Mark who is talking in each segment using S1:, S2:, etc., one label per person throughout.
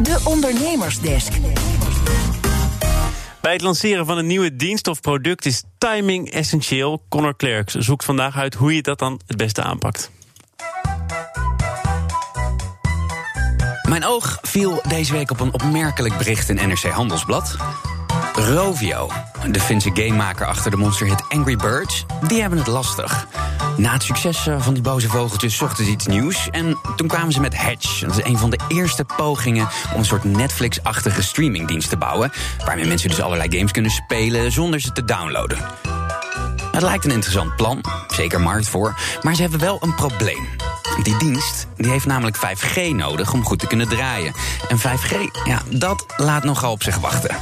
S1: De Ondernemersdesk.
S2: Bij het lanceren van een nieuwe dienst of product is timing essentieel. Connor Clerks zoekt vandaag uit hoe je dat dan het beste aanpakt.
S3: Mijn oog viel deze week op een opmerkelijk bericht in NRC Handelsblad. Rovio, de Finse gamemaker achter de monsterhit Angry Birds, die hebben het lastig. Na het succes eh, van die boze vogeltjes zochten ze iets nieuws. En toen kwamen ze met Hatch. Dat is een van de eerste pogingen om een soort Netflix-achtige streamingdienst te bouwen. Waarmee mensen dus allerlei games kunnen spelen zonder ze te downloaden. Het lijkt een interessant plan, zeker markt voor, maar ze hebben wel een probleem. Die dienst die heeft namelijk 5G nodig om goed te kunnen draaien. En 5G, ja, dat laat nogal op zich wachten.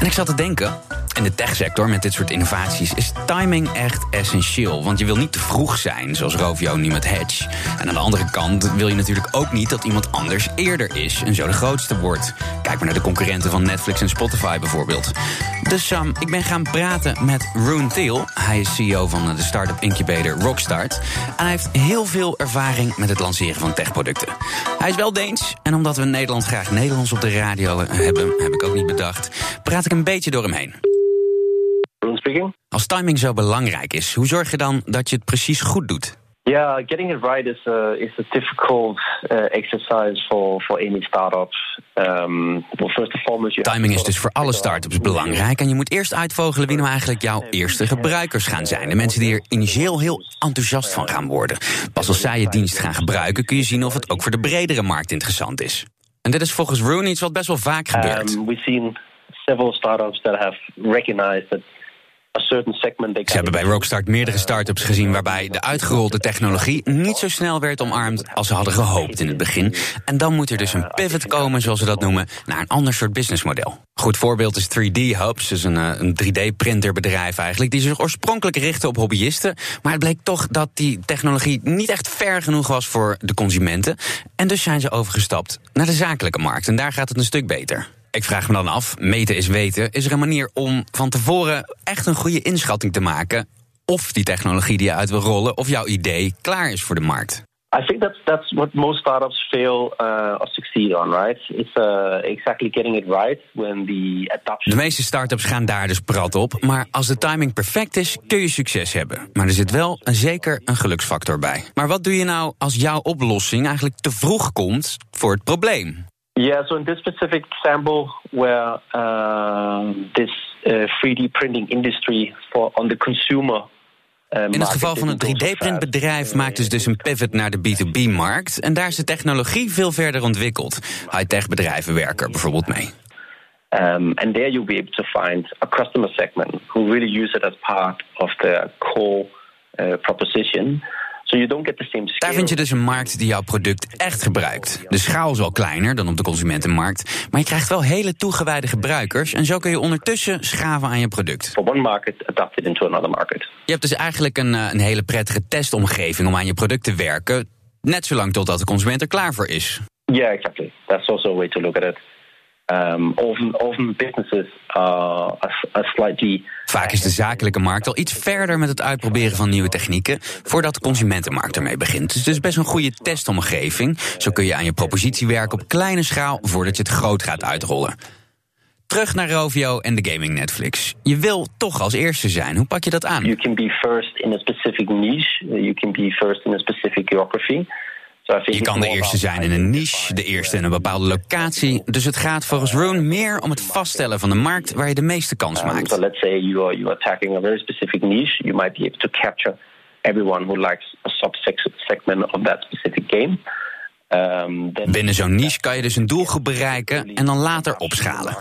S3: En ik zat te denken, in de techsector met dit soort innovaties is timing echt essentieel. Want je wil niet te vroeg zijn, zoals Rovio nu met Hedge. En aan de andere kant wil je natuurlijk ook niet dat iemand anders eerder is en zo de grootste wordt. Kijk maar naar de concurrenten van Netflix en Spotify bijvoorbeeld. Dus Sam, ik ben gaan praten met Roon Thiel. Hij is CEO van de startup incubator Rockstart. En hij heeft heel veel ervaring met het lanceren van techproducten. Hij is wel Deens. En omdat we in Nederland graag Nederlands op de radio hebben, heb ik ook niet bedacht, praat ik een beetje door hem heen.
S4: Speaking.
S3: Als timing zo belangrijk is, hoe zorg je dan dat je het precies goed doet?
S4: Yeah, getting it right is a is a difficult uh, exercise for for any startups. Um, well, first and foremost, you
S3: Timing is dus voor alle startups belangrijk. En je moet eerst uitvogelen wie nou eigenlijk jouw eerste gebruikers gaan zijn. De mensen die er initieel heel enthousiast van gaan worden. Pas als zij je dienst gaan gebruiken, kun je zien of het ook voor de bredere markt interessant is. En dit is volgens Rune iets wat best wel vaak gebeurt.
S4: Um, we've seen several startups that have recognized that certain segment
S3: Ze hebben bij Rockstart meerdere start-ups gezien waarbij de uitgerolde technologie niet zo snel werd omarmd als ze hadden gehoopt in het begin. En dan moet er dus een pivot komen, zoals ze dat noemen, naar een ander soort businessmodel. Goed voorbeeld is 3D Hubs, dus een, eh, een 3D-printerbedrijf eigenlijk, die zich oorspronkelijk richtte op hobbyisten. Maar het bleek toch dat die technologie niet echt ver genoeg was voor de consumenten. En dus zijn ze overgestapt naar de zakelijke markt. En daar gaat het een stuk beter. Ik vraag me dan af, meten is weten, is er een manier om van tevoren echt een goede inschatting te maken of die technologie die je uit wil rollen, of jouw idee klaar is voor de markt?
S4: I think that's that's what most startups fail uh, or succeed on, right? It's uh, exactly getting it right when the adoption.
S3: De meeste start-ups gaan daar dus prat op, maar als de timing perfect is, kun je succes hebben. Maar er zit wel een, zeker een geluksfactor bij. Maar wat doe je nou als jouw oplossing eigenlijk te vroeg komt voor het probleem?
S4: Yeah, so in this specific example, where uh, this uh, 3D printing industry for on the consumer. uh,
S3: In het geval van een
S4: didn't go
S3: 3D-printbedrijf
S4: fast.
S3: maakt dus dus een pivot naar de B2B-markt. En daar is de technologie veel verder ontwikkeld. High-tech bedrijven werken er bijvoorbeeld mee.
S4: Um, and there you'll be able to find a customer segment who really use it as part of their core uh, proposition. So you don't get the same scale.
S3: Daar vind je dus een markt die jouw product echt gebruikt. De schaal is wel kleiner dan op de consumentenmarkt. Maar je krijgt wel hele toegewijde gebruikers. En zo kun je ondertussen schaven aan je product.
S4: For one market adapted into another market.
S3: Je hebt dus eigenlijk een, eh, een hele prettige testomgeving om aan je product te werken. Net zolang totdat de consument er klaar voor is.
S4: Yeah, exactly. That's also a way to look at it. Um, often, often businesses are, are, are slightly
S3: Vaak is de zakelijke markt al iets verder met het uitproberen van nieuwe technieken voordat de consumentenmarkt ermee begint. Dus het is best een goede testomgeving. Zo kun je aan je propositie werken op kleine schaal voordat je het groot gaat uitrollen. Terug naar Rovio en de gaming Netflix. Je wil toch als eerste zijn. Hoe pak je dat aan?
S4: you can be first in a specific niche. You can be first in a specific geography.
S3: Je kan de eerste zijn in een niche, de eerste in een bepaalde locatie. Dus het gaat volgens Rune meer om het vaststellen van de markt waar je de meeste kans maakt.
S4: so let's say you are you are tackling a very specific niche. You might be able to capture everyone who likes a subsegment of that specific game. Um,
S3: Binnen zo'n niche kan je dus een doelgroep bereiken en dan later opschalen.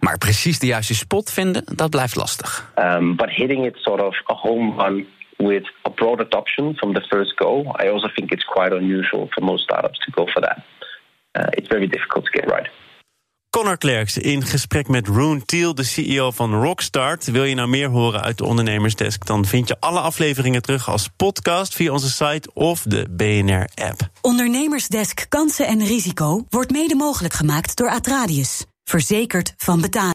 S3: Maar precies de juiste spot vinden, dat blijft lastig.
S4: Um, but hitting it sort of a home run with a broad adoption from the first go, I also think it's quite unusual for most startups to go for that. Uh, it's very difficult to get right.
S2: Connor Clerks in gesprek met Roon Thiel, de CEO van Rockstart. Wil je nou meer horen uit de Ondernemersdesk? Dan vind je alle afleveringen terug als podcast via onze site of de BNR-app.
S1: Ondernemersdesk kansen en risico wordt mede mogelijk gemaakt door Atradius. Verzekerd van betaling.